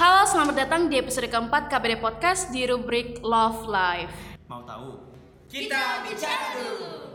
Halo, selamat datang di episode keempat KBD Podcast di rubrik Love Life. Mau tahu? Kita bicara dulu.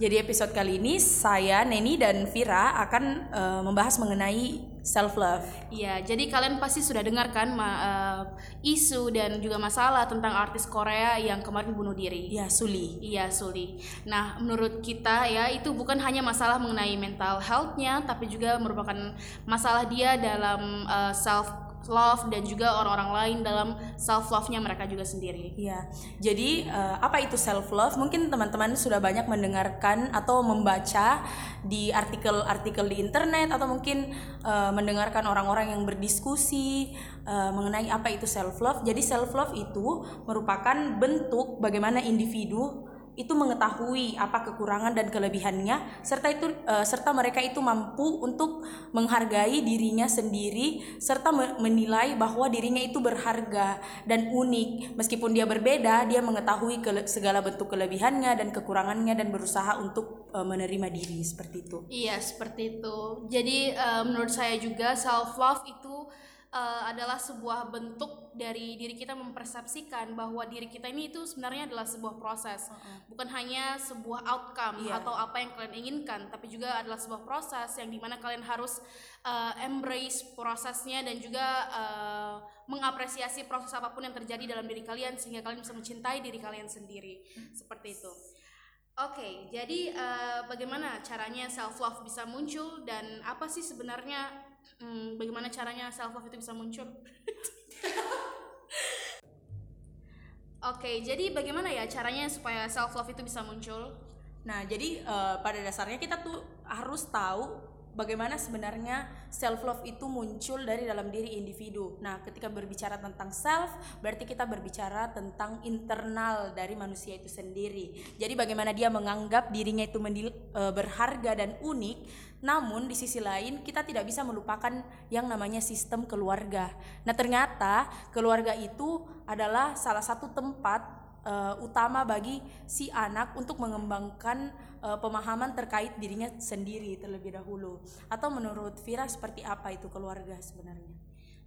Jadi episode kali ini saya Neni dan Vira akan uh, membahas mengenai self love. Iya, jadi kalian pasti sudah dengar kan uh, isu dan juga masalah tentang artis Korea yang kemarin bunuh diri. Ya, Suli. Iya, Suli. Nah, menurut kita ya itu bukan hanya masalah mengenai mental health-nya, tapi juga merupakan masalah dia dalam uh, self love dan juga orang-orang lain dalam self love-nya mereka juga sendiri. Iya. Jadi uh, apa itu self love? Mungkin teman-teman sudah banyak mendengarkan atau membaca di artikel-artikel di internet atau mungkin uh, mendengarkan orang-orang yang berdiskusi uh, mengenai apa itu self love. Jadi self love itu merupakan bentuk bagaimana individu itu mengetahui apa kekurangan dan kelebihannya serta itu uh, serta mereka itu mampu untuk menghargai dirinya sendiri serta menilai bahwa dirinya itu berharga dan unik meskipun dia berbeda dia mengetahui segala bentuk kelebihannya dan kekurangannya dan berusaha untuk uh, menerima diri seperti itu. Iya, seperti itu. Jadi uh, menurut saya juga self love itu uh, adalah sebuah bentuk dari diri kita mempersepsikan bahwa diri kita ini itu sebenarnya adalah sebuah proses, uh -uh. bukan hanya sebuah outcome yeah. atau apa yang kalian inginkan, tapi juga adalah sebuah proses yang di mana kalian harus uh, embrace prosesnya dan juga uh, mengapresiasi proses apa pun yang terjadi dalam diri kalian sehingga kalian bisa mencintai diri kalian sendiri, hmm. seperti itu. Oke, okay, jadi uh, bagaimana caranya self love bisa muncul dan apa sih sebenarnya hmm, bagaimana caranya self love itu bisa muncul? Oke, okay, jadi bagaimana ya caranya supaya self love itu bisa muncul? Nah, jadi uh, pada dasarnya kita tuh harus tahu bagaimana sebenarnya self love itu muncul dari dalam diri individu. Nah, ketika berbicara tentang self, berarti kita berbicara tentang internal dari manusia itu sendiri. Jadi bagaimana dia menganggap dirinya itu e, berharga dan unik, namun di sisi lain kita tidak bisa melupakan yang namanya sistem keluarga. Nah, ternyata keluarga itu adalah salah satu tempat uh, utama bagi si anak untuk mengembangkan uh, pemahaman terkait dirinya sendiri terlebih dahulu. Atau menurut Vira seperti apa itu keluarga sebenarnya?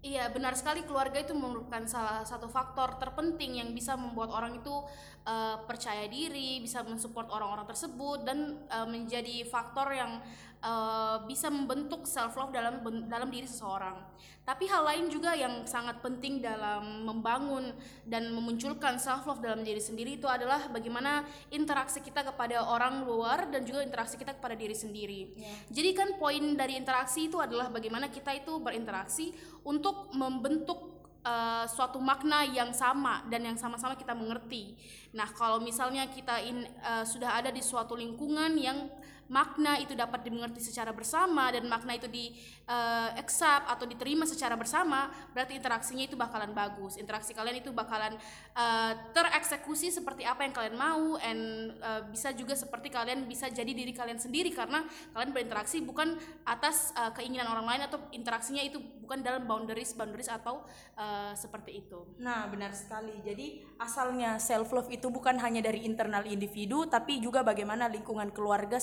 Iya, benar sekali keluarga itu merupakan salah satu faktor terpenting yang bisa membuat orang itu uh, percaya diri, bisa mensupport orang-orang tersebut dan uh, menjadi faktor yang uh, bisa membentuk self love dalam dalam diri seseorang. Tapi hal lain juga yang sangat penting dalam membangun dan memunculkan self love dalam diri sendiri itu adalah bagaimana interaksi kita kepada orang luar dan juga interaksi kita kepada diri sendiri. Yeah. Jadi kan poin dari interaksi itu adalah bagaimana kita itu berinteraksi untuk membentuk uh, suatu makna yang sama dan yang sama-sama kita mengerti. Nah, kalau misalnya kita in, uh, sudah ada di suatu lingkungan yang makna itu dapat dimengerti secara bersama dan makna itu di uh, accept atau diterima secara bersama, berarti interaksinya itu bakalan bagus. Interaksi kalian itu bakalan uh, tereksekusi seperti apa yang kalian mau and uh, bisa juga seperti kalian bisa jadi diri kalian sendiri karena kalian berinteraksi bukan atas uh, keinginan orang lain atau interaksinya itu bukan dalam boundaries boundaries atau uh, seperti itu. Nah, benar sekali. Jadi asalnya self love itu bukan hanya dari internal individu tapi juga bagaimana lingkungan keluarga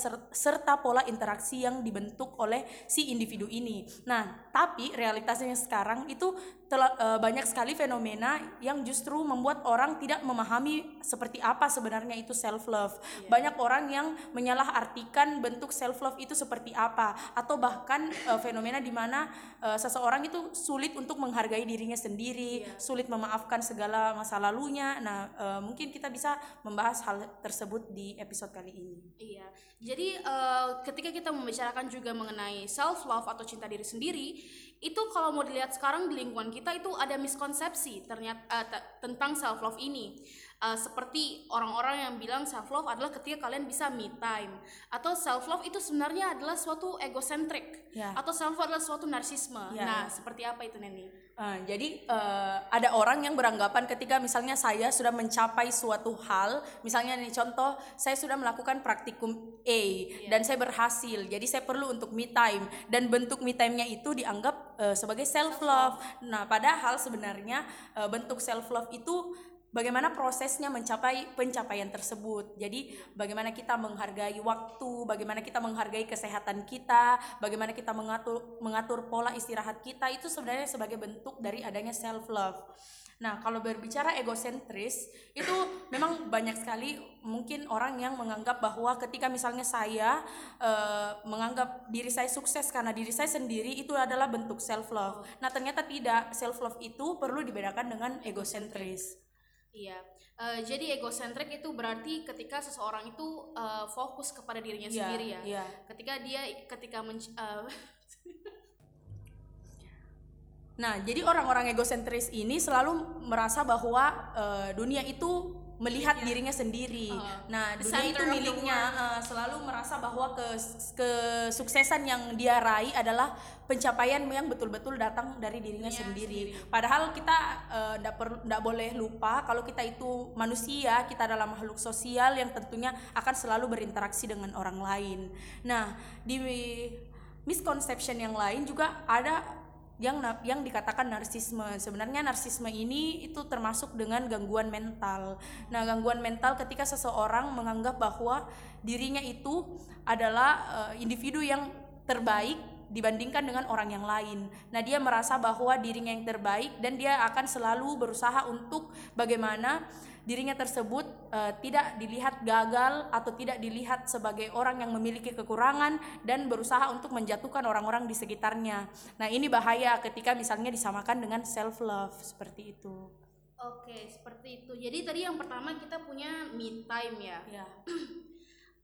pola interaksi yang dibentuk oleh si individu ini. Nah, tapi realitasnya sekarang itu telah, e, banyak sekali fenomena yang justru membuat orang tidak memahami seperti apa sebenarnya itu self love. Yeah. Banyak orang yang menyalahartikan bentuk self love itu seperti apa atau bahkan e, fenomena di mana e, seseorang itu sulit untuk menghargai dirinya sendiri, yeah. sulit memaafkan segala masa lalunya. Nah, e, mungkin kita bisa membahas hal tersebut di episode kali ini. Iya. Jadi uh, ketika kita membicarakan juga mengenai self love atau cinta diri sendiri, itu kalau mau dilihat sekarang di lingkungan kita itu ada miskonsepsi ternyata uh, tentang self love ini. Uh, seperti orang-orang yang bilang self love adalah ketika kalian bisa me time atau self love itu sebenarnya adalah suatu egocentrik Ya. atau self love adalah suatu narsisme. Ya, nah, seperti apa itu Neni? Uh, jadi uh, ada orang yang beranggapan ketika misalnya saya sudah mencapai suatu hal, misalnya nih contoh saya sudah melakukan praktikum A dan saya berhasil, jadi saya perlu untuk me time. Dan bentuk me time-nya itu dianggap uh, sebagai self love. Nah, padahal sebenarnya uh, bentuk self love itu bagaimana prosesnya mencapai pencapaian tersebut. Jadi bagaimana kita menghargai waktu, bagaimana kita menghargai kesehatan kita, bagaimana kita mengatur mengatur pola istirahat kita itu sebenarnya sebagai bentuk dari adanya self love. Nah, kalau berbicara egosentris itu memang banyak sekali mungkin orang yang menganggap bahwa ketika misalnya saya eh, menganggap diri saya sukses karena diri saya sendiri itu adalah bentuk self love. Nah, ternyata tidak. Self love itu perlu dibedakan dengan egosentris. Iya. Eh, jadi egosentrik itu berarti ketika seseorang itu eh, fokus kepada dirinya Iya, sendiri ya. iya. Ketika dia ketika menc- eh, Nah, jadi orang-orang egosentris ini selalu merasa bahwa eh, dunia itu melihat dirinya sendiri. Uh, nah, dunia itu miliknya. eh, selalu merasa bahwa kes- kesuksesan yang dia raih adalah pencapaian yang betul-betul datang dari dirinya Dirinya sendiri. sendiri. Padahal kita tidak perlu tidak boleh lupa kalau kita itu manusia, kita adalah makhluk sosial yang tentunya akan selalu berinteraksi dengan orang lain. Nah, di misconception yang lain juga ada yang yang dikatakan narsisme. Sebenarnya narsisme ini itu termasuk dengan gangguan mental. Nah, gangguan mental ketika seseorang menganggap bahwa dirinya itu adalah eh, individu yang terbaik dibandingkan dengan orang yang lain. Nah, dia merasa bahwa dirinya yang terbaik dan dia akan selalu berusaha untuk bagaimana dirinya tersebut eh, tidak dilihat gagal atau tidak dilihat sebagai orang yang memiliki kekurangan dan berusaha untuk menjatuhkan orang-orang di sekitarnya. Nah, ini bahaya ketika misalnya disamakan dengan self love seperti itu. Oke, seperti itu. Jadi tadi yang pertama kita punya me time ya. Ya.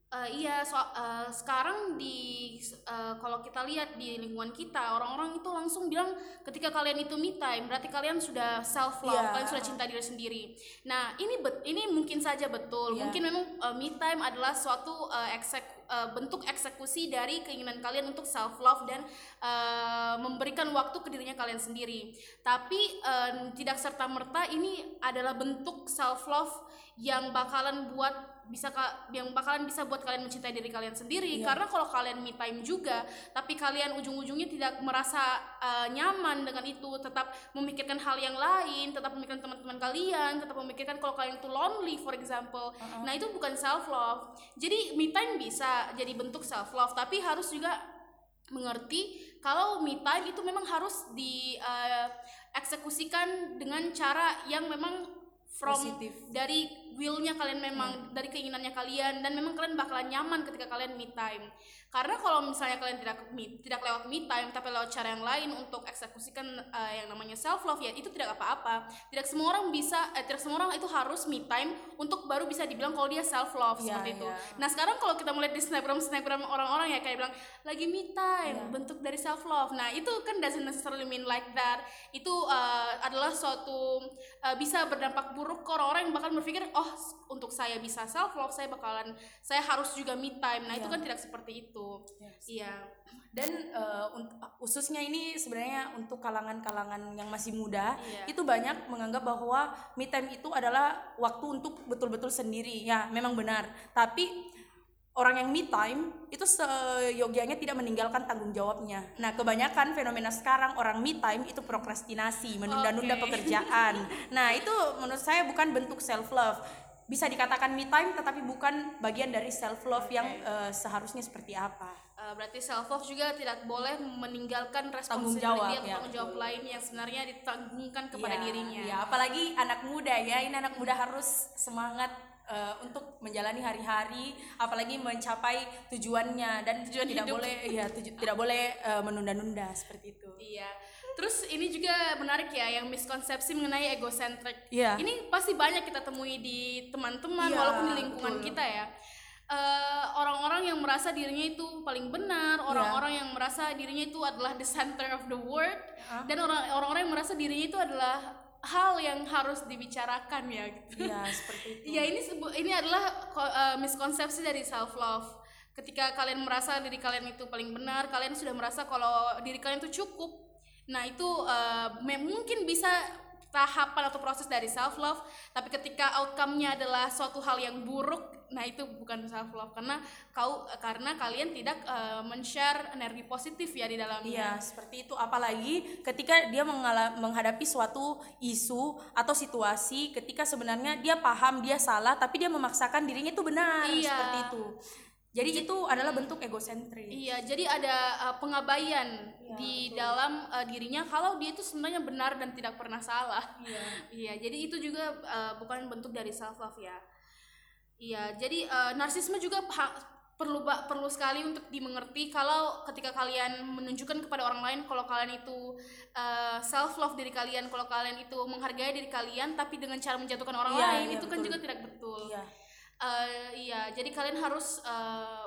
Eh, iya, so, eh, sekarang di eh, kalau kita lihat di lingkungan kita, orang-orang itu langsung bilang ketika kalian itu me time, berarti kalian sudah self love, Iya. kalian sudah cinta diri sendiri. Nah, ini bet, ini mungkin saja betul. Iya. Mungkin memang eh, me time adalah suatu eh, eksek- eh, bentuk eksekusi dari keinginan kalian untuk self love dan eh, memberikan waktu ke dirinya kalian sendiri. Tapi eh, tidak serta merta ini adalah bentuk self love yang bakalan buat bisa yang bakalan bisa buat kalian mencintai diri kalian sendiri. Iya. karena kalau kalian me time juga tapi kalian ujung-ujungnya tidak merasa uh, nyaman dengan itu tetap memikirkan hal yang lain tetap memikirkan teman-teman kalian tetap memikirkan kalau kalian itu lonely for example. Nah itu bukan self love jadi me time bisa jadi bentuk self love tapi harus juga mengerti kalau me time itu memang harus di uh, eksekusikan dengan cara yang memang from Positif. dari willnya kalian memang dari keinginannya kalian dan memang kalian bakalan nyaman ketika kalian me time karena kalau misalnya kalian tidak me, tidak lewat me time tapi lewat cara yang lain untuk eksekusikan eh, yang namanya self love ya itu tidak apa-apa tidak semua orang bisa eh, tidak semua orang itu harus me time untuk baru bisa dibilang kalau dia self love Iya, seperti itu iya. nah sekarang kalau kita melihat di snapgram snapgram orang-orang ya kayak bilang lagi me time Iya. bentuk dari self love nah itu kan doesn't necessarily mean like that itu eh, adalah suatu eh, bisa berdampak buruk ke orang-orang yang bakal berpikir oh untuk saya bisa self love saya bakalan saya harus juga me time nah itu Iya. kan tidak seperti itu Yes. iya Dan unt- khususnya ini sebenarnya untuk kalangan-kalangan yang masih muda, Iya. itu banyak menganggap bahwa me time itu adalah waktu untuk betul-betul sendiri. Ya, memang benar. Tapi orang yang me time itu seyogianya tidak meninggalkan tanggung jawabnya. Nah, kebanyakan fenomena sekarang orang me time itu prokrastinasi, menunda-nunda Oke. pekerjaan. Nah, itu menurut saya bukan bentuk self love. Bisa dikatakan me time tetapi bukan bagian dari self love yang eh, seharusnya seperti apa. Eh, berarti self love juga tidak boleh meninggalkan Tanggung jawab, ya, tanggung jawab lain yang sebenarnya ditanggungkan kepada Iya, dirinya iya. apalagi anak muda ya. Ini anak muda harus semangat eh, untuk menjalani hari-hari, apalagi mencapai tujuannya dan Tujuan tidak hidup. boleh ya tuju- tidak boleh eh, menunda-nunda seperti itu. Iya. Terus ini juga menarik ya yang miskonsepsi mengenai egocentric. Iya. Ini pasti banyak kita temui di teman-teman Iya, walaupun di lingkungan betul. kita ya. Eh, orang-orang yang merasa dirinya itu paling benar, Iya. orang-orang yang merasa dirinya itu adalah the center of the world, dan orang- orang-orang yang merasa dirinya itu adalah hal yang harus dibicarakan ya gitu. Iya, seperti itu. Ya ini ini adalah eh, miskonsepsi dari self love. Ketika kalian merasa diri kalian itu paling benar, kalian sudah merasa kalau diri kalian itu cukup. Nah itu me- mungkin bisa tahapan atau proses dari self love, tapi ketika outcome-nya adalah suatu hal yang buruk, nah itu bukan self love karena kau karena kalian tidak eh, men-share energi positif ya di dalamnya. Iya, seperti itu. Apalagi ketika dia mengala- menghadapi suatu isu atau situasi ketika sebenarnya dia paham dia salah tapi dia memaksakan dirinya itu benar Iya. seperti itu. Jadi itu adalah bentuk egosentris. Iya, jadi ada uh, pengabaian Iya, di dalam uh, dirinya kalau dia itu sebenarnya benar dan tidak pernah salah. Iya. Iya, jadi itu juga uh, bukan bentuk dari self love ya. Iya, jadi uh, narsisme juga perlu perlu sekali untuk dimengerti kalau ketika kalian menunjukkan kepada orang lain kalau kalian itu self love diri kalian, kalau kalian itu menghargai diri kalian tapi dengan cara menjatuhkan orang Iya, lain iya, itu kan betul. juga tidak betul. Iya. Eh, iya, jadi kalian harus eh,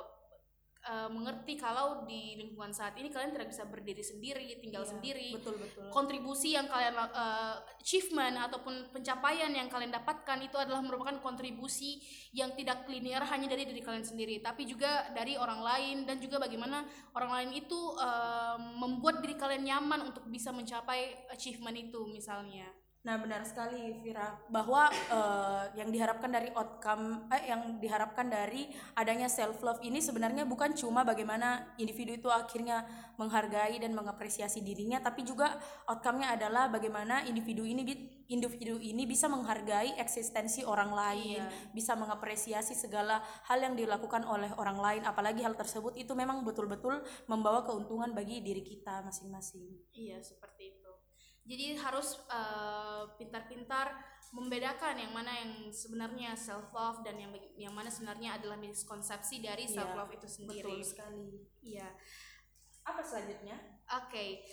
eh, mengerti kalau di lingkungan saat ini kalian tidak bisa berdiri sendiri, tinggal Iya, sendiri. Betul, betul. Kontribusi yang kalian eh, achievement ataupun pencapaian yang kalian dapatkan itu adalah merupakan kontribusi yang tidak linear hanya dari diri kalian sendiri, tapi juga dari orang lain dan juga bagaimana orang lain itu eh, membuat diri kalian nyaman untuk bisa mencapai achievement itu misalnya. Nah, benar sekali Vira bahwa eh, yang diharapkan dari outcome eh, yang diharapkan dari adanya self love ini sebenarnya bukan cuma bagaimana individu itu akhirnya menghargai dan mengapresiasi dirinya tapi juga outcome-nya adalah bagaimana individu ini individu ini bisa menghargai eksistensi orang lain, bisa mengapresiasi segala hal yang dilakukan oleh orang lain apalagi hal tersebut itu memang betul-betul membawa keuntungan bagi diri kita masing-masing. Iya seperti itu. Jadi harus eh, pintar-pintar membedakan yang mana yang sebenarnya self love dan yang yang mana sebenarnya adalah miskonsepsi dari Iya, self love itu sendiri. Betul sekali. Iya. Apa selanjutnya? Oke.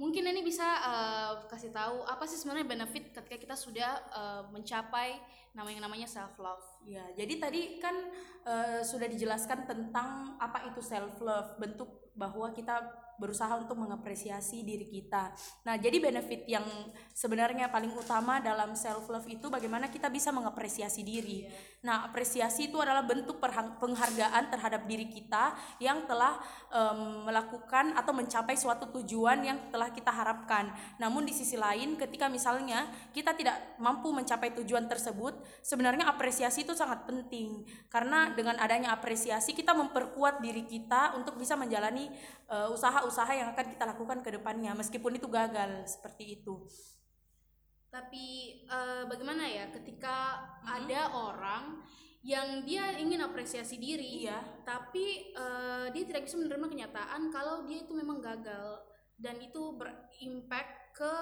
Mungkin ini bisa eh, kasih tahu apa sih sebenarnya benefit ketika kita sudah eh, mencapai nama yang namanya self love. Ya, jadi tadi kan eh, sudah dijelaskan tentang apa itu self love, bentuk bahwa kita berusaha untuk mengapresiasi diri kita. Nah, jadi benefit yang sebenarnya paling utama dalam self love itu bagaimana kita bisa mengapresiasi diri. Nah, apresiasi itu adalah bentuk penghargaan terhadap diri kita yang telah em, melakukan atau mencapai suatu tujuan yang telah kita harapkan. Namun di sisi lain, ketika misalnya kita tidak mampu mencapai tujuan tersebut, sebenarnya apresiasi itu sangat penting karena dengan adanya apresiasi kita memperkuat diri kita untuk bisa menjalani eh, usaha-usaha yang akan kita lakukan ke depannya meskipun itu gagal seperti itu. Tapi eh, bagaimana ya ketika ada orang yang dia ingin apresiasi diri, Iya. tapi eh, dia tidak bisa menerima kenyataan kalau dia itu memang gagal dan itu berimpact ke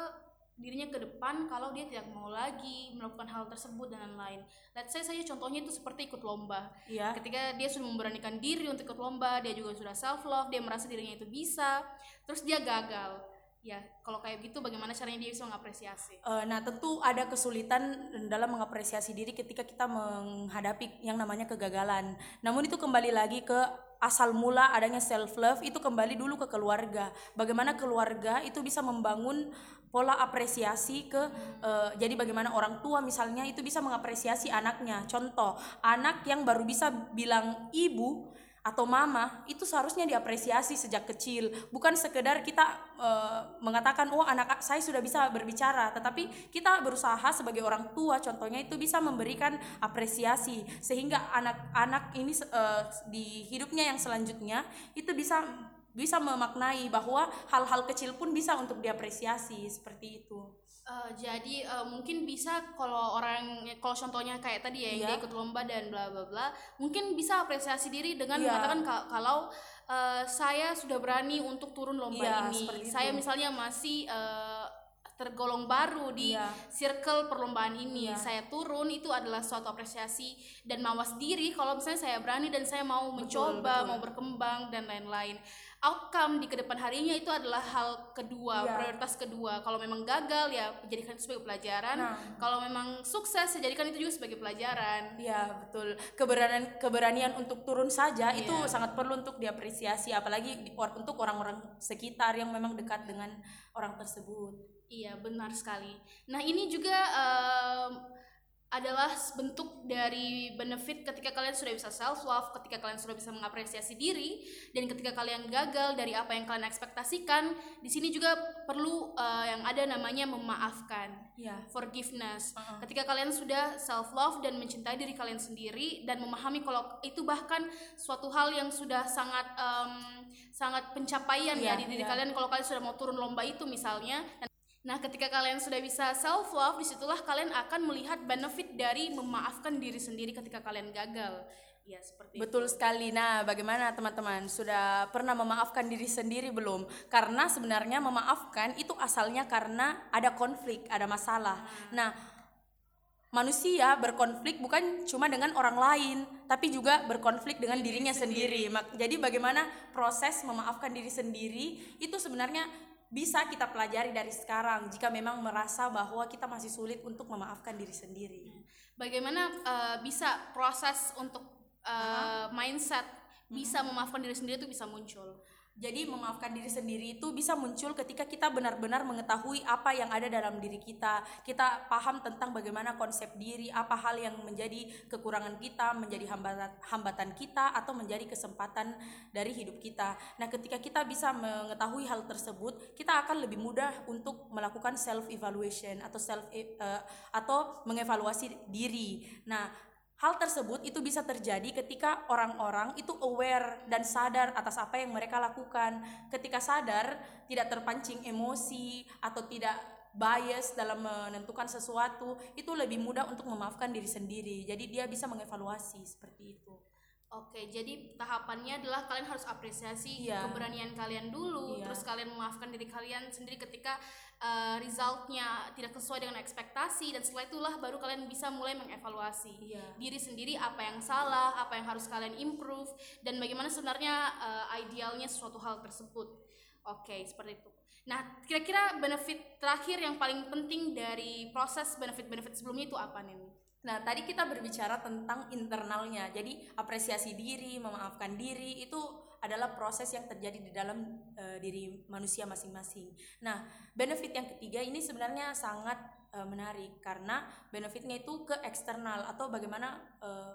dirinya ke depan kalau dia tidak mau lagi melakukan hal tersebut dan lain-lain. Let's say saya contohnya itu seperti ikut lomba. Iya. Ketika dia sudah memberanikan diri untuk ikut lomba, dia juga sudah self love, dia merasa dirinya itu bisa, terus dia gagal. Ya, kalau kayak gitu bagaimana caranya dia bisa mengapresiasi? Eh, nah, tentu ada kesulitan dalam mengapresiasi diri ketika kita menghadapi yang namanya kegagalan. Namun itu kembali lagi ke asal mula adanya self love itu kembali dulu ke keluarga. Bagaimana keluarga itu bisa membangun pola apresiasi ke eh, jadi bagaimana orang tua misalnya itu bisa mengapresiasi anaknya. Contoh, anak yang baru bisa bilang ibu atau mama itu seharusnya diapresiasi sejak kecil. Bukan sekedar kita eh, mengatakan oh anak saya sudah bisa berbicara. Tetapi kita berusaha sebagai orang tua contohnya itu bisa memberikan apresiasi sehingga anak-anak ini eh, di hidupnya yang selanjutnya itu bisa bisa memaknai bahwa hal-hal kecil pun bisa untuk diapresiasi seperti itu Eh, jadi eh, mungkin bisa kalau orang kalau contohnya kayak tadi ya yang Iya. dia ikut lomba dan bla bla bla mungkin bisa apresiasi diri dengan Iya. mengatakan ka- kalau eh, saya sudah berani untuk turun lomba Iya, ini saya itu. misalnya masih eh, tergolong baru di Iya. circle perlombaan ini Iya. saya turun itu adalah suatu apresiasi dan mawas diri kalau misalnya saya berani dan saya mau Betul, mencoba betul. mau berkembang dan lain-lain outcome di ke depan harinya itu adalah hal kedua Iya. prioritas kedua kalau memang gagal ya jadikan itu sebagai pelajaran Nah. kalau memang sukses ya jadikan itu juga sebagai pelajaran Iya betul keberanian keberanian untuk turun saja itu Iya. sangat perlu untuk diapresiasi apalagi di- or- untuk orang-orang sekitar yang memang dekat dengan orang tersebut. Iya, benar sekali. Nah, ini juga um, adalah bentuk dari benefit ketika kalian sudah bisa self love, ketika kalian sudah bisa mengapresiasi diri, dan ketika kalian gagal dari apa yang kalian ekspektasikan, di sini juga perlu uh, yang ada namanya memaafkan, ya. forgiveness. Uh -uh. Ketika kalian sudah self love dan mencintai diri kalian sendiri dan memahami kalau itu bahkan suatu hal yang sudah sangat um, sangat pencapaian ya, ya di diri ya. kalian kalau kalian sudah mau turun lomba itu misalnya Nah, ketika kalian sudah bisa self love, di situlah kalian akan melihat benefit dari memaafkan diri sendiri ketika kalian gagal. Ya, seperti Betul itu. sekali. Nah, bagaimana teman-teman? Sudah pernah memaafkan diri sendiri belum? Karena sebenarnya memaafkan itu asalnya karena ada konflik, ada masalah. Hmm. Nah, manusia berkonflik bukan cuma dengan orang lain, tapi juga berkonflik dengan dirinya sendiri. Jadi bagaimana proses memaafkan diri sendiri itu sebenarnya bisa kita pelajari dari sekarang jika memang merasa bahwa kita masih sulit untuk memaafkan diri sendiri. Bagaimana uh, bisa proses untuk uh, mindset bisa memaafkan diri sendiri itu bisa muncul? Jadi memaafkan diri sendiri itu bisa muncul ketika kita benar-benar mengetahui apa yang ada dalam diri kita. Kita paham tentang bagaimana konsep diri, apa hal yang menjadi kekurangan kita, menjadi hambatan hambatan kita atau menjadi kesempatan dari hidup kita. Nah, ketika kita bisa mengetahui hal tersebut, kita akan lebih mudah untuk melakukan self evaluation atau self uh, atau mengevaluasi diri. Nah, Hal tersebut itu bisa terjadi ketika orang-orang itu aware dan sadar atas apa yang mereka lakukan. Ketika sadar, tidak terpancing emosi atau tidak bias dalam menentukan sesuatu, itu lebih mudah untuk memaafkan diri sendiri. Jadi dia bisa mengevaluasi seperti itu. Oke, jadi tahapannya adalah kalian harus apresiasi yeah. keberanian kalian dulu, yeah. terus kalian memaafkan diri kalian sendiri ketika uh, resultnya tidak sesuai dengan ekspektasi, dan setelah itulah baru kalian bisa mulai mengevaluasi yeah. diri sendiri apa yang salah, apa yang harus kalian improve, dan bagaimana sebenarnya uh, idealnya suatu hal tersebut. Oke, seperti itu. Nah, kira-kira benefit terakhir yang paling penting dari proses benefit-benefit sebelumnya itu apa nih? Nah, tadi kita berbicara tentang internalnya. Jadi, apresiasi diri, memaafkan diri itu adalah proses yang terjadi di dalam uh, diri manusia masing-masing. Nah, benefit yang ketiga ini sebenarnya sangat uh, menarik karena benefitnya itu ke eksternal atau bagaimana uh,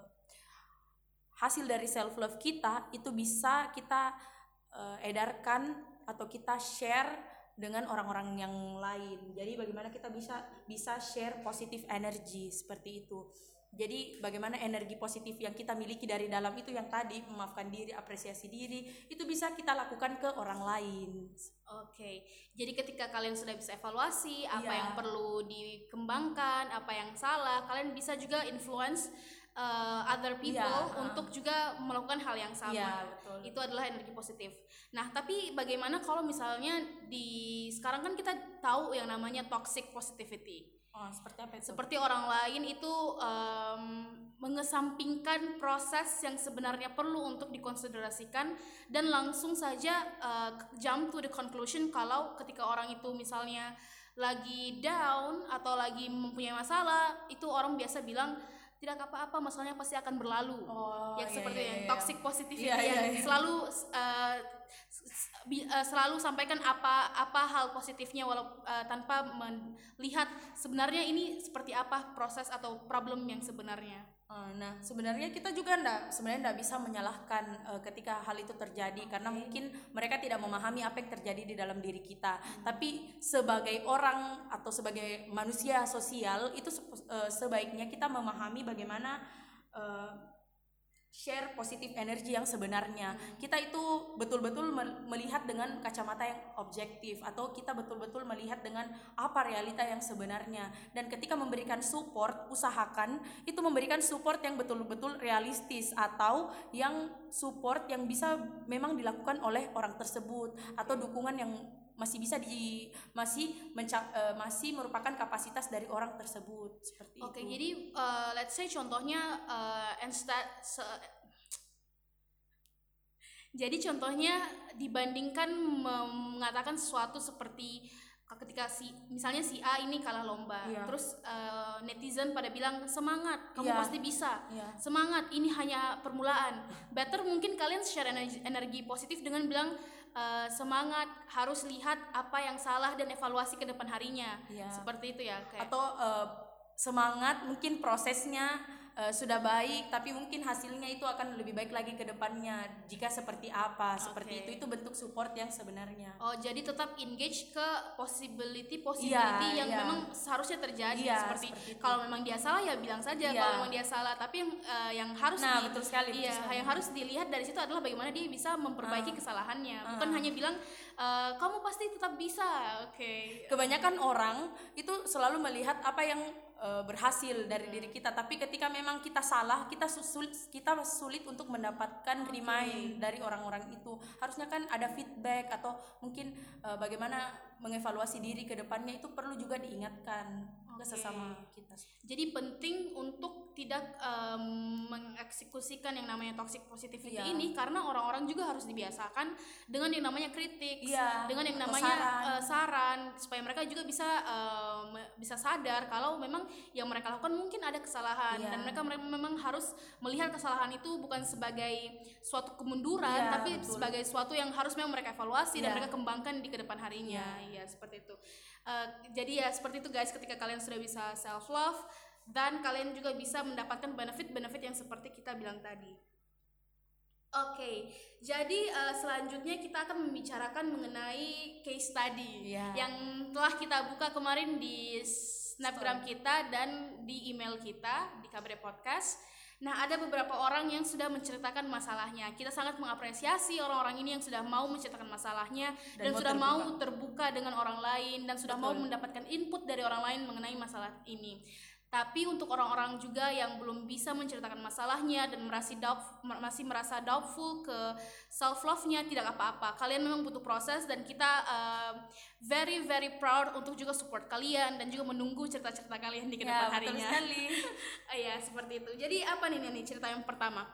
hasil dari self love kita itu bisa kita uh, edarkan atau kita share dengan orang-orang yang lain. Jadi bagaimana kita bisa bisa share positif energi seperti itu. Jadi bagaimana energi positif yang kita miliki dari dalam itu yang tadi memaafkan diri, apresiasi diri, itu bisa kita lakukan ke orang lain. Oke. Jadi ketika kalian sudah bisa evaluasi apa yeah. yang perlu dikembangkan, apa yang salah, kalian bisa juga influence uh, other people yeah, iya, untuk juga melakukan hal yang sama. Yeah, betul. Itu adalah energi positif. Nah, tapi bagaimana kalau misalnya di sekarang kan kita tahu yang namanya toxic positivity. Oh, seperti apa itu? Seperti orang lain itu um, mengesampingkan proses yang sebenarnya perlu untuk dikonsiderasikan dan langsung saja uh, jump to the conclusion kalau ketika orang itu misalnya lagi down atau lagi mempunyai masalah, itu orang biasa bilang tidak apa-apa masalahnya pasti akan berlalu oh, yang iya, seperti iya, yang iya. toxic positivity iya, iya, iya. selalu uh, uh, selalu sampaikan apa apa hal positifnya walau uh, tanpa melihat sebenarnya ini seperti apa proses atau problem yang sebenarnya Eh, nah, sebenarnya kita juga ndak sebenarnya ndak bisa menyalahkan uh, ketika hal itu terjadi karena mungkin mereka tidak memahami apa yang terjadi di dalam diri kita. Hmm. Tapi sebagai orang atau sebagai manusia sosial itu uh, sebaiknya kita memahami bagaimana uh, share positif energi yang sebenarnya. Kita itu betul-betul melihat dengan kacamata yang objektif atau kita betul-betul melihat dengan apa realita yang sebenarnya. Dan ketika memberikan support, usahakan itu memberikan support yang betul-betul realistis atau yang support yang bisa memang dilakukan oleh orang tersebut atau dukungan yang masih bisa di masih menca, uh, masih merupakan kapasitas dari orang tersebut seperti Oke, okay, jadi uh, let's say contohnya uh, instead jadi contohnya dibandingkan mengatakan sesuatu seperti ketika si misalnya si A ini kalah lomba, yeah. terus uh, netizen pada bilang semangat, kamu yeah. pasti bisa, yeah. semangat, ini hanya permulaan. Better mungkin kalian share energi, energi positif dengan bilang uh, semangat harus lihat apa yang salah dan evaluasi ke depan harinya Iya. seperti itu ya kayak atau eh, semangat mungkin prosesnya eh, sudah baik tapi mungkin hasilnya itu akan lebih baik lagi ke depannya jika seperti apa seperti itu itu bentuk support yang sebenarnya Oh, jadi tetap engage ke possibility possibility Iya, yang iya. memang seharusnya terjadi Iya, seperti, seperti itu. kalau memang dia salah ya bilang saja Iya. kalau memang dia salah tapi yang eh, yang harus Nah, di- betul sekali, betul iya sekali. yang harus dilihat dari situ adalah bagaimana dia bisa memperbaiki Ah. kesalahannya bukan hanya bilang eh, kamu pasti tetap bisa oke kebanyakan orang itu selalu melihat apa yang eh, berhasil dari diri kita. Tapi ketika memang kita salah kita sulit kita sulit untuk mendapatkan remind dari orang-orang itu. Harusnya kan ada feedback atau mungkin eh, bagaimana mengevaluasi diri ke depannya itu perlu juga diingatkan ke Oke. sesama kita Jadi penting untuk tidak em, mengeksekusikan yang namanya toxic positivity Iya. ini karena orang-orang juga harus dibiasakan dengan yang namanya kritik, Iya, dengan yang namanya saran. eh, saran supaya mereka juga bisa em, bisa sadar kalau memang yang mereka lakukan mungkin ada kesalahan Iya. dan mereka memang harus melihat kesalahan itu bukan sebagai suatu kemunduran Iya, tapi betul. sebagai suatu yang harus memang mereka evaluasi dan Iya. mereka kembangkan di ke depan harinya. Iya, seperti itu. Eh, jadi ya seperti itu guys ketika kalian sudah bisa self love dan kalian juga bisa mendapatkan benefit-benefit yang seperti kita bilang tadi. Oke, jadi eh, selanjutnya kita akan membicarakan mengenai case study Iya. yang telah kita buka kemarin di snapgram kita dan di email kita di Kabre Podcast. Nah, ada beberapa orang yang sudah menceritakan masalahnya. Kita sangat mengapresiasi orang-orang ini yang sudah mau menceritakan masalahnya dan, Dan mau sudah terbuka. mau terbuka dengan orang lain dan sudah mau Betul. mendapatkan input dari orang lain mengenai masalah ini. Tapi untuk orang-orang juga yang belum bisa menceritakan masalahnya dan merasa doubt, masih merasa doubtful ke self love-nya tidak apa-apa. Kalian memang butuh proses dan kita uh, very very proud untuk juga support kalian dan juga menunggu cerita-cerita kalian di ke depan Ya, betul harinya. sekali. Iya, seperti itu. Jadi apa nih nih cerita yang pertama?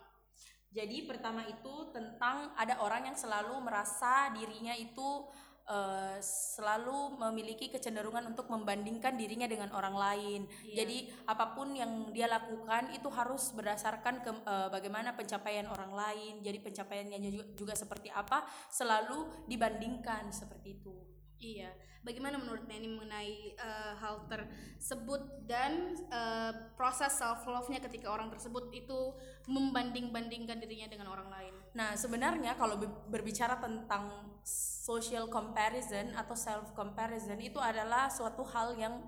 Jadi pertama itu tentang ada orang yang selalu merasa dirinya itu eh, selalu memiliki kecenderungan untuk membandingkan dirinya dengan orang lain. Iya. Jadi apa pun yang dia lakukan itu harus berdasarkan ke eh, bagaimana pencapaian orang lain. Jadi pencapaiannya juga, juga seperti apa selalu dibandingkan seperti itu. Iya, bagaimana menurut Neni mengenai eh, hal tersebut dan eh, proses self love-nya ketika orang tersebut itu membanding-bandingkan dirinya dengan orang lain? Nah, sebenarnya kalau be- berbicara tentang social comparison atau self comparison itu adalah suatu hal yang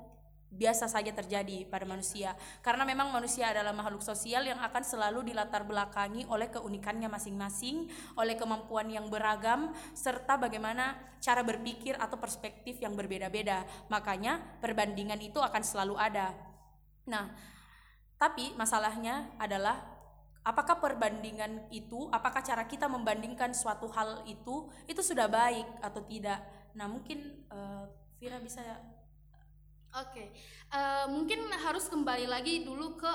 biasa saja terjadi pada manusia karena memang manusia adalah makhluk sosial yang akan selalu dilatar belakangi oleh keunikannya masing-masing, oleh kemampuan yang beragam serta bagaimana cara berpikir atau perspektif yang berbeda-beda. Makanya perbandingan itu akan selalu ada. Nah, tapi masalahnya adalah apakah perbandingan itu, apakah cara kita membandingkan suatu hal itu itu sudah baik atau tidak? Nah, mungkin eh, Vira bisa Oke, eh, mungkin harus kembali lagi dulu ke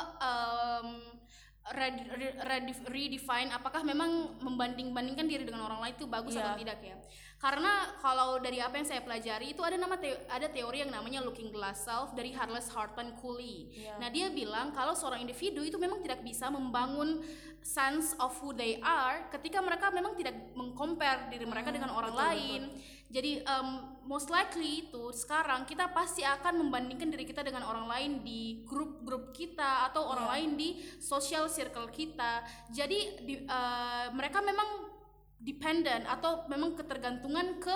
redef- redefine apakah memang membanding-bandingkan diri dengan orang lain itu bagus Iya. atau tidak ya? Karena kalau dari apa yang saya pelajari itu ada nama teo- ada teori yang namanya looking glass self dari Harles Hartman Cooley. Iya. Nah dia bilang kalau seorang individu itu memang tidak bisa membangun sense of who they are ketika mereka memang tidak mengcompare diri mereka dengan orang Hmm, betul, lain. Jadi um, most likely itu sekarang kita pasti akan membandingkan diri kita dengan orang lain di grup-grup kita atau orang Iya. lain di social circle kita. Jadi di, uh, mereka memang dependent atau memang ketergantungan ke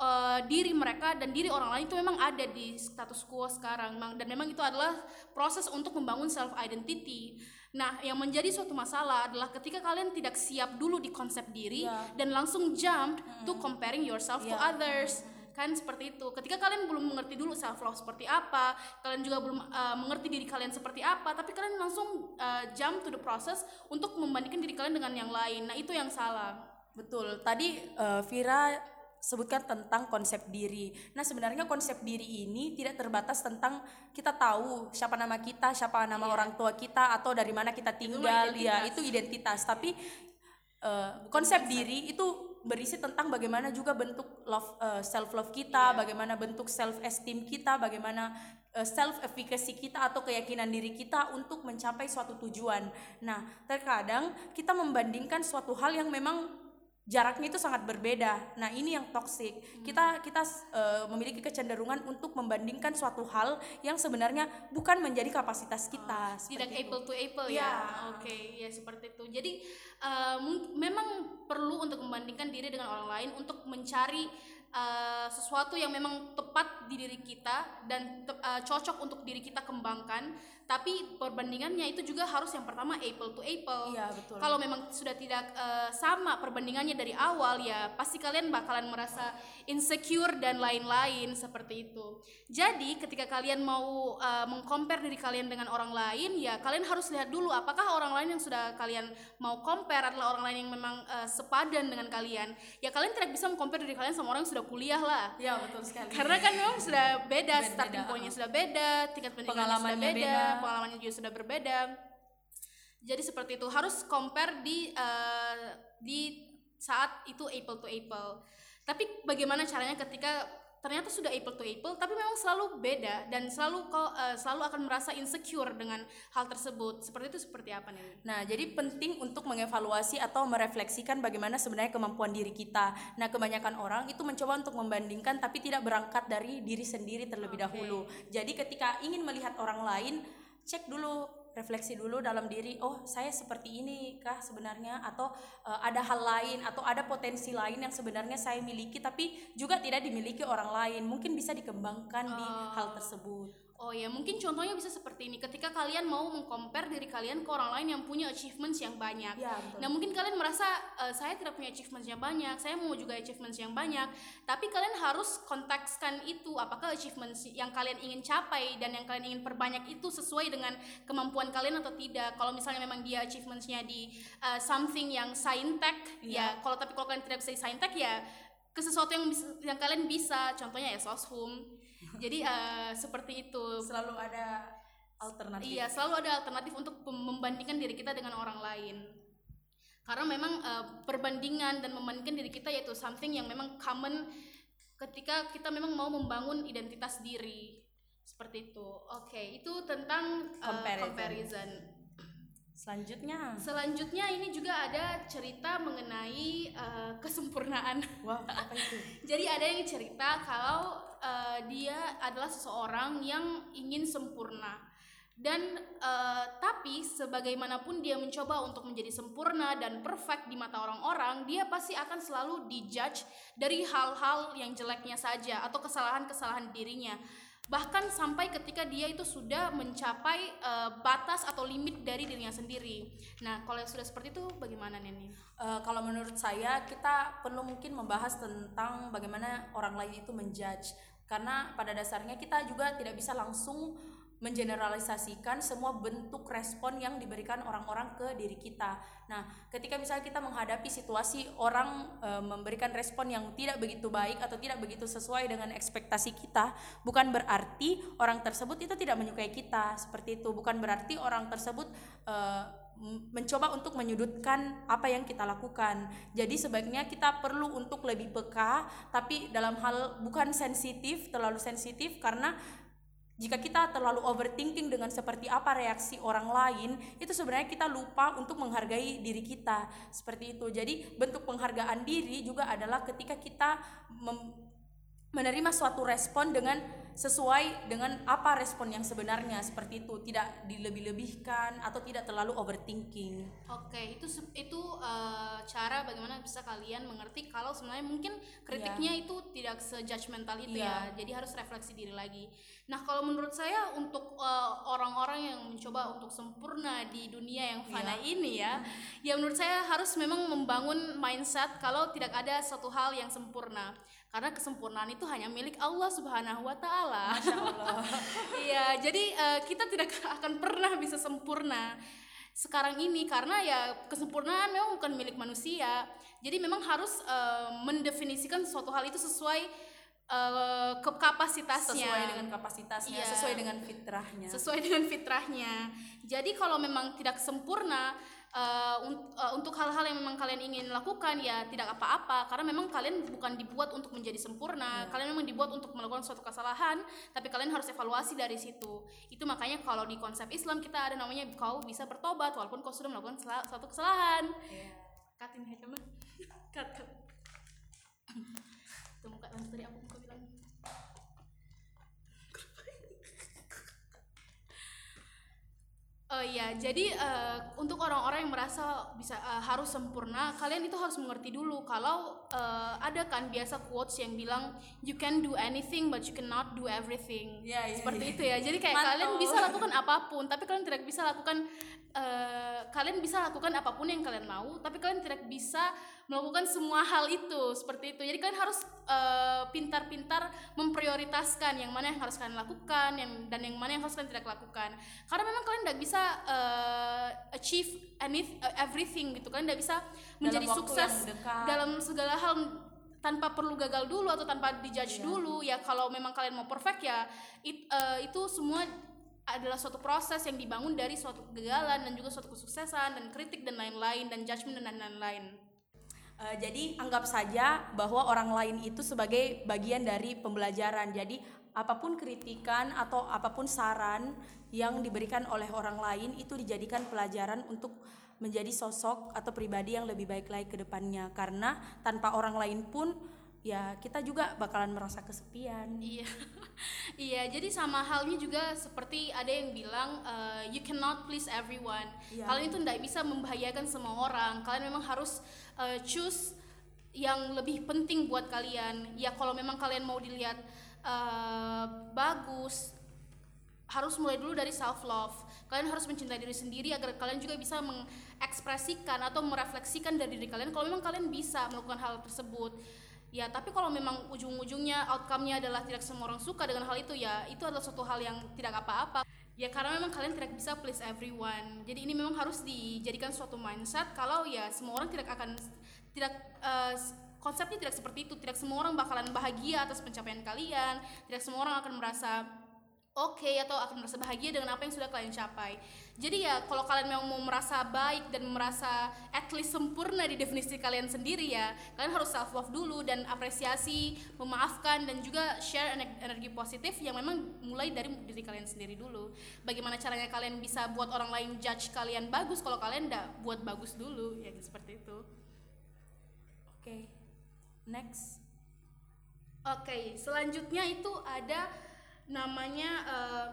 uh, diri mereka dan diri orang lain itu memang ada di status quo sekarang Memang- dan memang itu adalah proses untuk membangun self identity. Nah, yang menjadi suatu masalah adalah ketika kalian tidak siap dulu di konsep diri Iya. dan langsung jump to comparing yourself to Iya. others. Kan seperti itu. Ketika kalian belum mengerti dulu self love seperti apa, kalian juga belum uh, mengerti diri kalian seperti apa, tapi kalian langsung uh, jump to the process untuk membandingkan diri kalian dengan yang lain. Nah, itu yang salah. Betul. Tadi eh, Vira sebutkan tentang konsep diri. Nah, sebenarnya konsep diri ini tidak terbatas tentang kita tahu siapa nama kita, siapa nama orang tua kita atau dari mana kita tinggal, ya identitas. itu identitas. Tapi eh, konsep diri itu berisi tentang bagaimana juga bentuk love self love kita, bagaimana bentuk self esteem kita, bagaimana self efficacy kita atau keyakinan diri kita untuk mencapai suatu tujuan. Nah, terkadang kita membandingkan suatu hal yang memang jaraknya itu sangat berbeda. Nah, ini yang toksik. Hmm. Kita kita uh, memiliki kecenderungan untuk membandingkan suatu hal yang sebenarnya bukan menjadi kapasitas kita. Oh, tidak itu. apple to apple Ya. ya. Oke, ya seperti itu. Jadi uh, mung- memang perlu untuk membandingkan diri dengan orang lain untuk mencari uh, sesuatu yang memang tepat di diri kita dan uh, cocok untuk diri kita kembangkan. Tapi perbandingannya itu juga harus yang pertama apple to apple. Iya, betul. Kalau memang sudah tidak uh, sama perbandingannya dari awal ya pasti kalian bakalan merasa insecure dan lain-lain seperti itu. Jadi ketika kalian mau uh, mengcompare diri kalian dengan orang lain ya kalian harus lihat dulu apakah orang lain yang sudah kalian mau compare adalah orang lain yang memang uh, sepadan dengan kalian. Ya kalian tidak bisa mengcompare diri kalian sama orang yang sudah kuliah lah. Ya, betul sekali. Karena kan memang sudah beda, Beda, starting point-nya sudah beda, tingkat pendidikannya sudah beda, beda. Pengalamannya juga sudah berbeda. Jadi seperti itu harus compare di eh, di saat itu apple to apple. Tapi bagaimana caranya ketika ternyata sudah apple to apple tapi memang selalu beda dan selalu kau eh, selalu akan merasa insecure dengan hal tersebut. Seperti itu seperti apa nih? Nah, jadi penting untuk mengevaluasi atau merefleksikan bagaimana sebenarnya kemampuan diri kita. Nah, kebanyakan orang itu mencoba untuk membandingkan tapi tidak berangkat dari diri sendiri terlebih Oke. dahulu. Jadi ketika ingin melihat orang lain, cek dulu refleksi dulu dalam diri oh saya seperti ini kah sebenarnya? Atau eh, ada hal lain atau ada potensi lain yang sebenarnya saya miliki tapi juga tidak dimiliki orang lain. Mungkin bisa dikembangkan di Oh. hal tersebut Oh ya, mungkin contohnya bisa seperti ini. Ketika kalian mau mengcompare diri kalian ke orang lain yang punya achievements yang banyak. Ya, betul. Nah, mungkin kalian merasa "Eh, saya tidak punya achievements yang banyak, saya mau juga achievements yang banyak. Tapi kalian harus kontekskan itu apakah achievements yang kalian ingin capai dan yang kalian ingin perbanyak itu sesuai dengan kemampuan kalian atau tidak. Kalau misalnya memang dia achievementsnya di eh, something yang saintek, ya kalau tapi kalau kalian tidak bisa di saintek ya ke sesuatu yang bisa- yang kalian bisa. Contohnya ya soshum. Jadi eh, seperti itu. selalu ada alternatif Iya, selalu ada alternatif untuk membandingkan diri kita dengan orang lain. Karena memang eh, perbandingan dan membandingkan diri kita yaitu something yang memang common ketika kita memang mau membangun identitas diri. Seperti itu. Oke, itu tentang eh, Comparison. comparison. selanjutnya Selanjutnya ini juga ada cerita mengenai eh, kesempurnaan. wah apa itu Jadi ada yang cerita kalau eh, dia adalah seseorang yang ingin sempurna dan eh, tapi sebagaimanapun dia mencoba untuk menjadi sempurna dan perfect di mata orang-orang, dia pasti akan selalu dijudge dari hal-hal yang jeleknya saja atau kesalahan-kesalahan dirinya. Bahkan sampai ketika dia itu sudah mencapai eh, batas atau limit dari dirinya sendiri. Nah, kalau sudah seperti itu bagaimana Neni? Eh, kalau menurut saya kita perlu mungkin membahas tentang bagaimana orang lain itu menjudge karena pada dasarnya kita juga tidak bisa langsung mengeneralisasikan semua bentuk respon yang diberikan orang-orang ke diri kita. Nah, ketika misalnya kita menghadapi situasi orang eh, memberikan respon yang tidak begitu baik atau tidak begitu sesuai dengan ekspektasi kita, bukan berarti orang tersebut itu tidak menyukai kita. Seperti itu, bukan berarti orang tersebut m- mencoba untuk menyudutkan apa yang kita lakukan. Jadi sebaiknya kita perlu untuk lebih peka, tapi dalam hal bukan sensitif, terlalu sensitif karena jika kita terlalu overthinking dengan seperti apa reaksi orang lain, itu sebenarnya kita lupa untuk menghargai diri kita. Seperti itu. Jadi bentuk penghargaan diri juga adalah ketika kita menerima suatu respon dengan sesuai dengan apa respon yang sebenarnya seperti itu tidak dilebih-lebihkan atau tidak terlalu overthinking Oke, itu se- itu eh, cara bagaimana bisa kalian mengerti kalau sebenarnya mungkin kritiknya itu tidak sejudgmental itu Iya. ya. Jadi harus refleksi diri lagi. Nah, kalau menurut saya untuk eh, orang-orang yang mencoba untuk sempurna di dunia yang fana ini ya, ya menurut saya harus memang membangun mindset kalau tidak ada satu hal yang sempurna. Karena kesempurnaan itu hanya milik Allah Subhanahu wa taala. Iya, jadi eh, kita tidak akan pernah bisa sempurna sekarang ini karena ya kesempurnaan memang bukan milik manusia. Jadi memang harus eh, mendefinisikan suatu hal itu sesuai eh, ke kapasitasnya. sesuai dengan kapasitasnya Iya. sesuai dengan fitrahnya sesuai dengan fitrahnya. Jadi kalau memang tidak sempurna un- eh, untuk hal-hal yang memang kalian ingin lakukan ya tidak apa-apa karena memang kalian bukan dibuat untuk menjadi sempurna. Kalian memang dibuat untuk melakukan suatu kesalahan, tapi kalian harus evaluasi dari situ. Itu makanya kalau di konsep Islam kita ada namanya kau bisa bertobat walaupun kau sudah melakukan suatu kesalahan. Katin hekemah. cut cut tuh muka lanjut tadi aku Oh iya, jadi uh, untuk orang-orang yang merasa bisa uh, harus sempurna, kalian itu harus mengerti dulu kalau uh, ada kan biasa quotes yang bilang you can do anything but you cannot do everything. Ya, ya, Seperti ya. itu ya. Jadi kayak Mantul. kalian bisa lakukan apa pun, tapi kalian tidak bisa lakukan uh, kalian bisa lakukan apa pun yang kalian mau, tapi kalian tidak bisa melakukan semua hal itu seperti itu. Jadi kalian harus uh, pintar-pintar memprioritaskan yang mana yang harus kalian lakukan, yang dan yang mana yang harus kalian tidak lakukan. Karena memang kalian tidak bisa uh, achieve any, uh, everything gitu kan, tidak bisa menjadi waktu sukses dalam segala hal tanpa perlu gagal dulu atau tanpa dijudge dulu ya kalau memang kalian mau perfect ya it, uh, itu semua adalah suatu proses yang dibangun dari suatu kegagalan dan juga suatu kesuksesan dan kritik dan lain-lain dan judgement dan lain-lain. Uh, jadi anggap saja bahwa orang lain itu sebagai bagian dari pembelajaran. Jadi apa pun kritikan atau apa pun saran yang diberikan oleh orang lain itu dijadikan pelajaran untuk menjadi sosok atau pribadi yang lebih baik lagi ke depannya. Karena tanpa orang lain pun ya kita juga bakalan merasa kesepian. Iya, iya. Jadi sama halnya juga seperti ada yang bilang uh, you cannot please everyone. Iya. Kalian itu tidak bisa membahayakan semua orang. Kalian memang harus uh, choose yang lebih penting buat kalian. Ya kalau memang kalian mau dilihat uh, bagus, harus mulai dulu dari self love. Kalian harus mencintai diri sendiri agar kalian juga bisa mengekspresikan atau merefleksikan dari diri kalian kalau memang kalian bisa melakukan hal tersebut. Ya, tapi kalau memang ujung-ujungnya outcome-nya adalah tidak semua orang suka dengan hal itu ya, itu adalah suatu hal yang tidak apa-apa. Ya karena memang kalian tidak bisa please everyone. Jadi ini memang harus dijadikan suatu mindset kalau ya semua orang tidak akan tidak uh, konsepnya tidak seperti itu. Tidak semua orang bakalan bahagia atas pencapaian kalian. Tidak semua orang akan merasa oke okay, atau akan merasa bahagia dengan apa yang sudah kalian capai. Jadi ya kalau kalian memang mau merasa baik dan merasa at least sempurna di definisi kalian sendiri ya, kalian harus self love dulu dan apresiasi, memaafkan dan juga share energi positif yang memang mulai dari diri kalian sendiri dulu. Bagaimana caranya kalian bisa buat orang lain judge kalian bagus kalau kalian tidak buat bagus dulu ya seperti itu. Oke. Okay. Next. Oke, okay, selanjutnya itu ada namanya uh,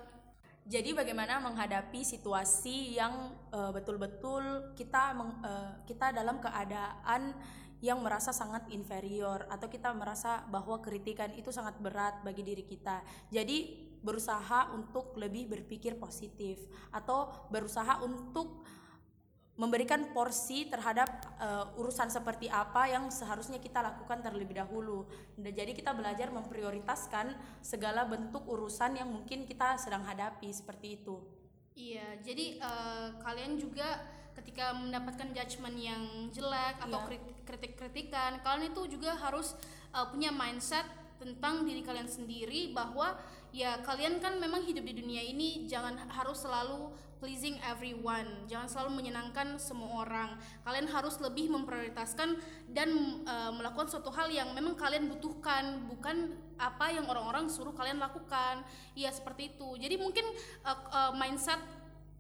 jadi bagaimana menghadapi situasi yang betul-betul uh, kita meng, uh, kita dalam keadaan yang merasa sangat inferior atau kita merasa bahwa kritikan itu sangat berat bagi diri kita. Jadi berusaha untuk lebih berpikir positif atau berusaha untuk memberikan porsi terhadap uh, urusan seperti apa yang seharusnya kita lakukan terlebih dahulu. Dan jadi kita belajar memprioritaskan segala bentuk urusan yang mungkin kita sedang hadapi seperti itu. Iya, jadi uh, kalian juga ketika mendapatkan judgement yang jelek atau Iya. kritik-kritikan, kalian itu juga harus uh, punya mindset tentang diri kalian sendiri bahwa ya kalian kan memang hidup di dunia ini jangan harus selalu pleasing everyone. Jangan selalu menyenangkan semua orang. Kalian harus lebih memprioritaskan dan uh, melakukan suatu hal yang memang kalian butuhkan bukan apa yang orang-orang suruh kalian lakukan. Ya seperti itu. Jadi mungkin uh, uh, mindset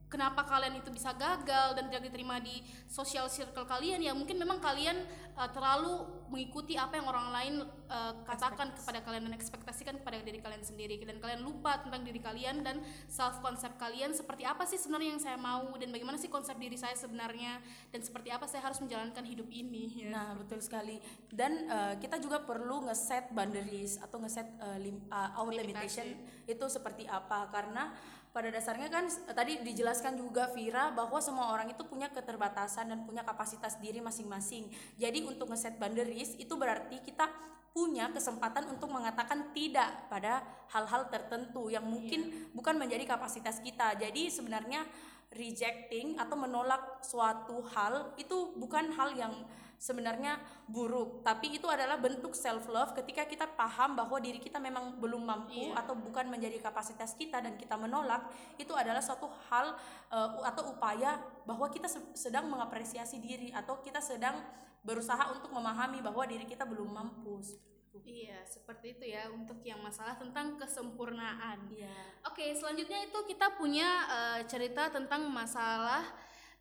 kenapa kalian itu bisa gagal dan tidak diterima di social circle kalian ya mungkin memang kalian uh, terlalu mengikuti apa yang orang lain uh, katakan kepada kalian dan ekspektasikan kepada diri kalian sendiri dan kalian lupa tentang diri kalian dan self konsep kalian seperti apa sih sebenarnya yang saya mau dan bagaimana sih konsep diri saya sebenarnya dan seperti apa saya harus menjalankan hidup ini ya. Nah, betul sekali. Dan uh, kita juga perlu ngeset boundaries atau ngeset uh, lim, uh, our Limitasi. limitation itu seperti apa karena pada dasarnya kan uh, tadi dijelaskan juga Vira bahwa semua orang itu punya keterbatasan dan punya kapasitas diri masing-masing. Jadi untuk ngeset boundaries itu berarti kita punya kesempatan untuk mengatakan tidak pada hal-hal tertentu yang mungkin bukan menjadi kapasitas kita. Jadi sebenarnya rejecting atau menolak suatu hal itu bukan hal yang sebenarnya buruk, tapi itu adalah bentuk self love ketika kita paham bahwa diri kita memang belum mampu Iya. atau bukan menjadi kapasitas kita dan kita menolak, itu adalah suatu hal uh, atau upaya bahwa kita se- sedang mengapresiasi diri atau kita sedang berusaha untuk memahami bahwa diri kita belum mampu. seperti itu. Iya, seperti itu ya untuk yang masalah tentang kesempurnaan. Iya. Oke, selanjutnya itu kita punya eh, cerita tentang masalah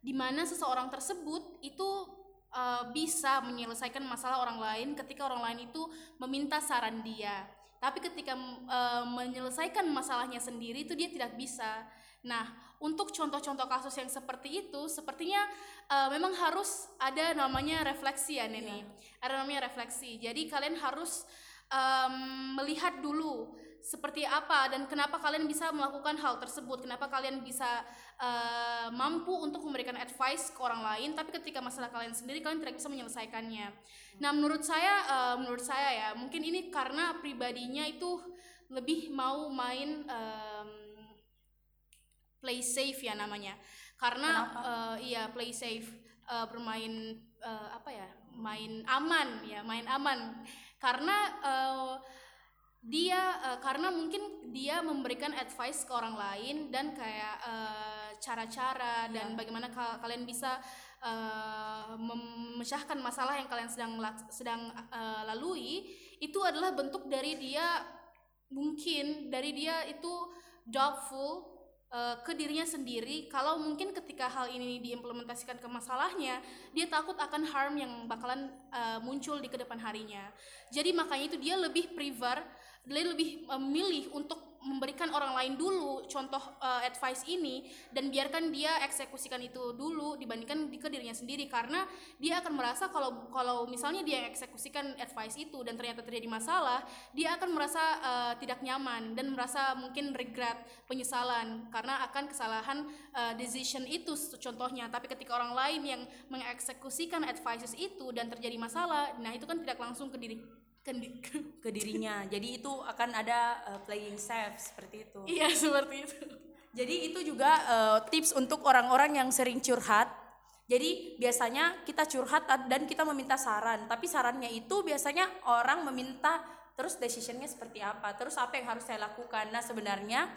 di mana seseorang tersebut itu uh, bisa menyelesaikan masalah orang lain ketika orang lain itu meminta saran dia. Tapi ketika uh, menyelesaikan masalahnya sendiri itu dia tidak bisa. Nah untuk contoh-contoh kasus yang seperti itu sepertinya uh, memang harus ada namanya refleksi ya Neni. Yeah. ada namanya refleksi. Jadi kalian harus um, melihat dulu seperti apa dan kenapa kalian bisa melakukan hal tersebut? Kenapa kalian bisa uh, mampu untuk memberikan advice ke orang lain tapi ketika masalah kalian sendiri kalian tidak bisa menyelesaikannya? Nah menurut saya uh, menurut saya ya mungkin ini karena pribadinya itu lebih mau main um, play safe ya namanya. Karena uh, iya play safe uh, bermain uh, apa ya main aman ya main aman. Karena uh, dia uh, karena mungkin dia memberikan advice ke orang lain dan kayak uh, cara-cara dan iya. bagaimana ka kalian bisa uh, memecahkan masalah yang kalian sedang sedang uh, lalui itu adalah bentuk dari dia mungkin dari dia itu doubtful uh, ke dirinya sendiri kalau mungkin ketika hal ini diimplementasikan ke masalahnya dia takut akan harm yang bakalan uh, muncul di ke depan harinya jadi makanya itu dia lebih prefer dia lebih memilih untuk memberikan orang lain dulu contoh uh, advice ini dan biarkan dia eksekusikan itu dulu dibandingkan di ke dirinya sendiri. Karena dia akan merasa kalau kalau misalnya dia eksekusikan advice itu dan ternyata terjadi masalah dia akan merasa uh, tidak nyaman dan merasa mungkin regret penyesalan karena akan kesalahan uh, decision itu contohnya. Tapi ketika orang lain yang mengeksekusikan advices itu dan terjadi masalah nah itu kan tidak langsung ke diri ke dirinya. Jadi itu akan ada uh, playing safe seperti itu. Iya seperti itu. Jadi itu juga uh, tips untuk orang-orang yang sering curhat. Jadi biasanya kita curhat dan kita meminta saran. Tapi sarannya itu biasanya orang meminta terus decisionnya seperti apa terus apa yang harus saya lakukan. Nah sebenarnya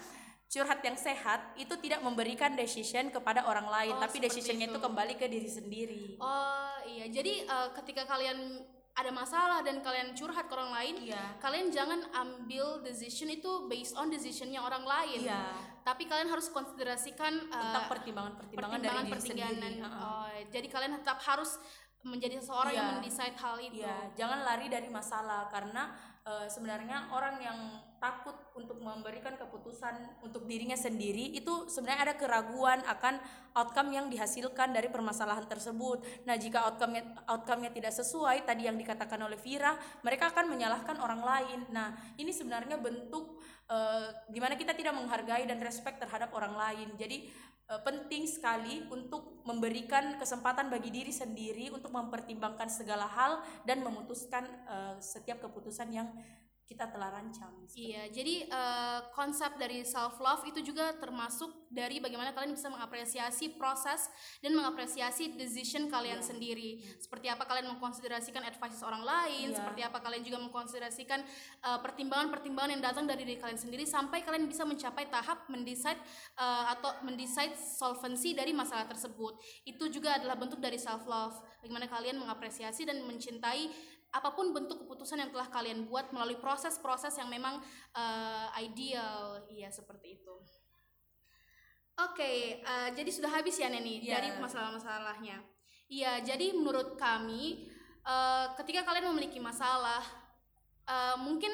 curhat yang sehat itu tidak memberikan decision kepada orang lain oh, tapi decisionnya itu. itu kembali ke diri sendiri. Oh iya. Jadi uh, ketika kalian ada masalah dan kalian curhat ke orang lain, iya. kalian jangan ambil decision itu based on decisionnya orang lain. Iya. Tapi kalian harus konsiderasikan tentang uh, pertimbangan-pertimbangan dari diri sendiri. Uh, jadi kalian tetap harus menjadi seseorang iya. yang mendesain hal itu. Iya, jangan lari dari masalah karena uh, sebenarnya orang yang takut untuk memberikan keputusan untuk dirinya sendiri itu sebenarnya ada keraguan akan outcome yang dihasilkan dari permasalahan tersebut. Nah, jika outcome-nya outcome-nya tidak sesuai tadi yang dikatakan oleh Vira, mereka akan menyalahkan orang lain. Nah, ini sebenarnya bentuk uh, di mana kita tidak menghargai dan respect terhadap orang lain. Jadi uh, penting sekali untuk memberikan kesempatan bagi diri sendiri untuk mempertimbangkan segala hal dan memutuskan uh, setiap keputusan yang kita telah rancang. Iya, jadi uh, konsep dari self love itu juga termasuk dari bagaimana kalian bisa mengapresiasi proses dan mengapresiasi decision kalian yeah. sendiri. Seperti apa kalian mengkonsiderasikan advice orang lain, yeah. seperti apa kalian juga mengkonsiderasikan pertimbangan pertimbangan-pertimbangan yang datang dari diri kalian sendiri sampai kalian bisa mencapai tahap mendesain uh, atau mendesain solvency dari masalah tersebut. Itu juga adalah bentuk dari self love. Bagaimana kalian mengapresiasi dan mencintai apa pun bentuk keputusan yang telah kalian buat melalui proses-proses yang memang uh, ideal. Iya seperti itu. Oke okay, uh, eh, jadi sudah habis ya Neni yeah. dari masalah-masalahnya? Iya jadi menurut kami uh, ketika kalian memiliki masalah uh, mungkin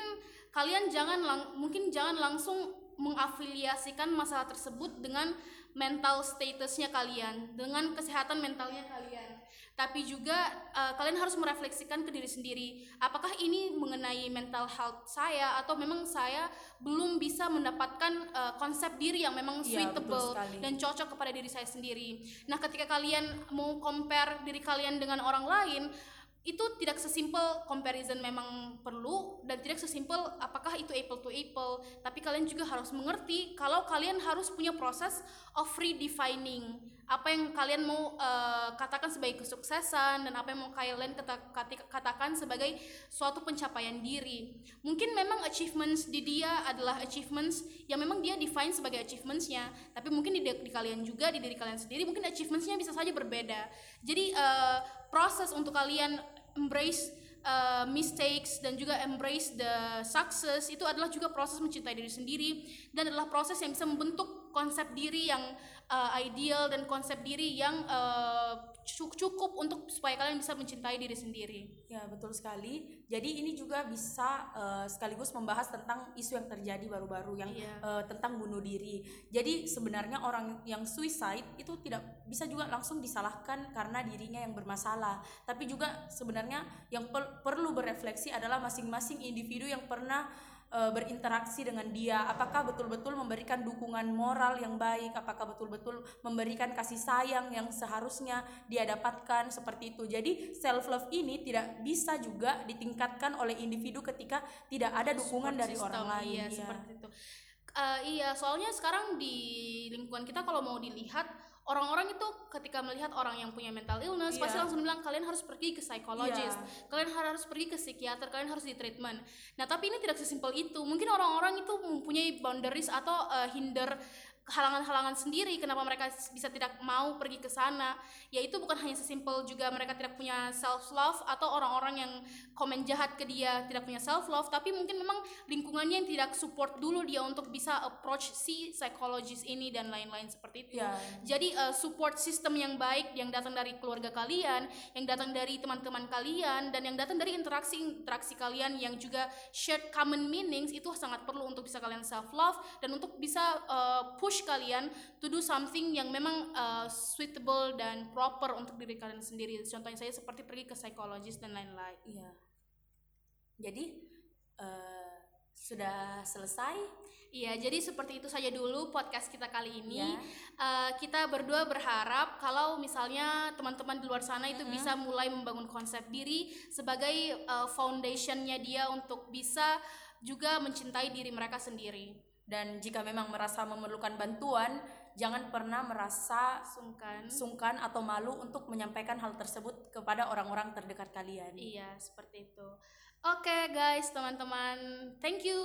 kalian jangan lang mungkin jangan langsung mengafiliasikan masalah tersebut dengan mental statusnya kalian dengan kesehatan mentalnya kalian tapi juga uh, kalian harus merefleksikan ke diri sendiri apakah ini mengenai mental health saya atau memang saya belum bisa mendapatkan uh, konsep diri yang memang iya, suitable ya, dan cocok kepada diri saya sendiri. Nah ketika kalian mau compare diri kalian dengan orang lain itu tidak sesimpel comparison memang perlu dan tidak sesimpel apakah itu apple to apple. Tapi kalian juga harus mengerti kalau kalian harus punya proses of redefining apa yang kalian mau uh, katakan sebagai kesuksesan dan apa yang mau kalian kata, katakan sebagai suatu pencapaian diri. Mungkin memang achievements di dia adalah achievements yang memang dia define sebagai achievementsnya tapi mungkin di, di kalian juga di diri kalian sendiri mungkin achievementsnya bisa saja berbeda. Jadi uh, proses untuk kalian embrace uh, mistakes dan juga embrace the success itu adalah juga proses mencintai diri sendiri dan adalah proses yang bisa membentuk konsep diri yang uh, ideal dan konsep diri yang uh, cukup untuk supaya kalian bisa mencintai diri sendiri. Ya betul sekali. Jadi ini juga bisa uh, sekaligus membahas tentang isu yang terjadi baru-baru yang yeah. Iya. uh, tentang bunuh diri. Jadi sebenarnya orang yang suicide itu tidak bisa juga langsung disalahkan karena dirinya yang bermasalah. Tapi juga sebenarnya yang per perlu berefleksi adalah masing-masing individu yang pernah e, berinteraksi dengan dia? Apakah betul-betul memberikan dukungan moral yang baik? Apakah betul-betul memberikan kasih sayang yang seharusnya dia dapatkan? Seperti itu. Jadi self love ini tidak bisa juga ditingkatkan oleh individu ketika tidak ada dukungan Support dari system, orang lain. Iya, ya. seperti itu. Uh, iya soalnya sekarang di lingkungan kita kalau mau dilihat orang-orang itu ketika melihat orang yang punya mental illness yeah. pasti langsung bilang kalian harus pergi ke psikologis, yeah. kalian harus pergi ke psikiater, kalian harus di treatment. Nah tapi ini tidak sesimpel itu. Mungkin orang-orang itu mempunyai boundaries atau uh, hinder halangan-halangan sendiri kenapa mereka bisa tidak mau pergi ke sana yaitu bukan hanya sesimpel juga mereka tidak punya self love atau orang-orang yang komen jahat ke dia tidak punya self love tapi mungkin memang lingkungannya yang tidak support dulu dia untuk bisa approach si psikologis ini dan lain-lain seperti itu yeah. jadi uh, support system yang baik yang datang dari keluarga kalian yang datang dari teman-teman kalian dan yang datang dari interaksi interaksi kalian yang juga shared common meanings itu sangat perlu untuk bisa kalian self love dan untuk bisa uh, push push kalian to do something yang memang uh, suitable dan proper untuk diri kalian sendiri. Contohnya saya seperti pergi ke psikologis dan lain-lain. Iya. Jadi uh, sudah selesai. Iya, jadi seperti itu saja dulu podcast kita kali ini. Ya. Uh, kita berdua berharap kalau misalnya teman-teman di luar sana itu uh -huh. bisa mulai membangun konsep diri sebagai uh, foundationnya dia untuk bisa juga mencintai diri mereka sendiri dan jika memang merasa memerlukan bantuan jangan pernah merasa sungkan. sungkan atau malu untuk menyampaikan hal tersebut kepada orang-orang terdekat kalian. Iya seperti itu. Oke okay, guys teman-teman thank you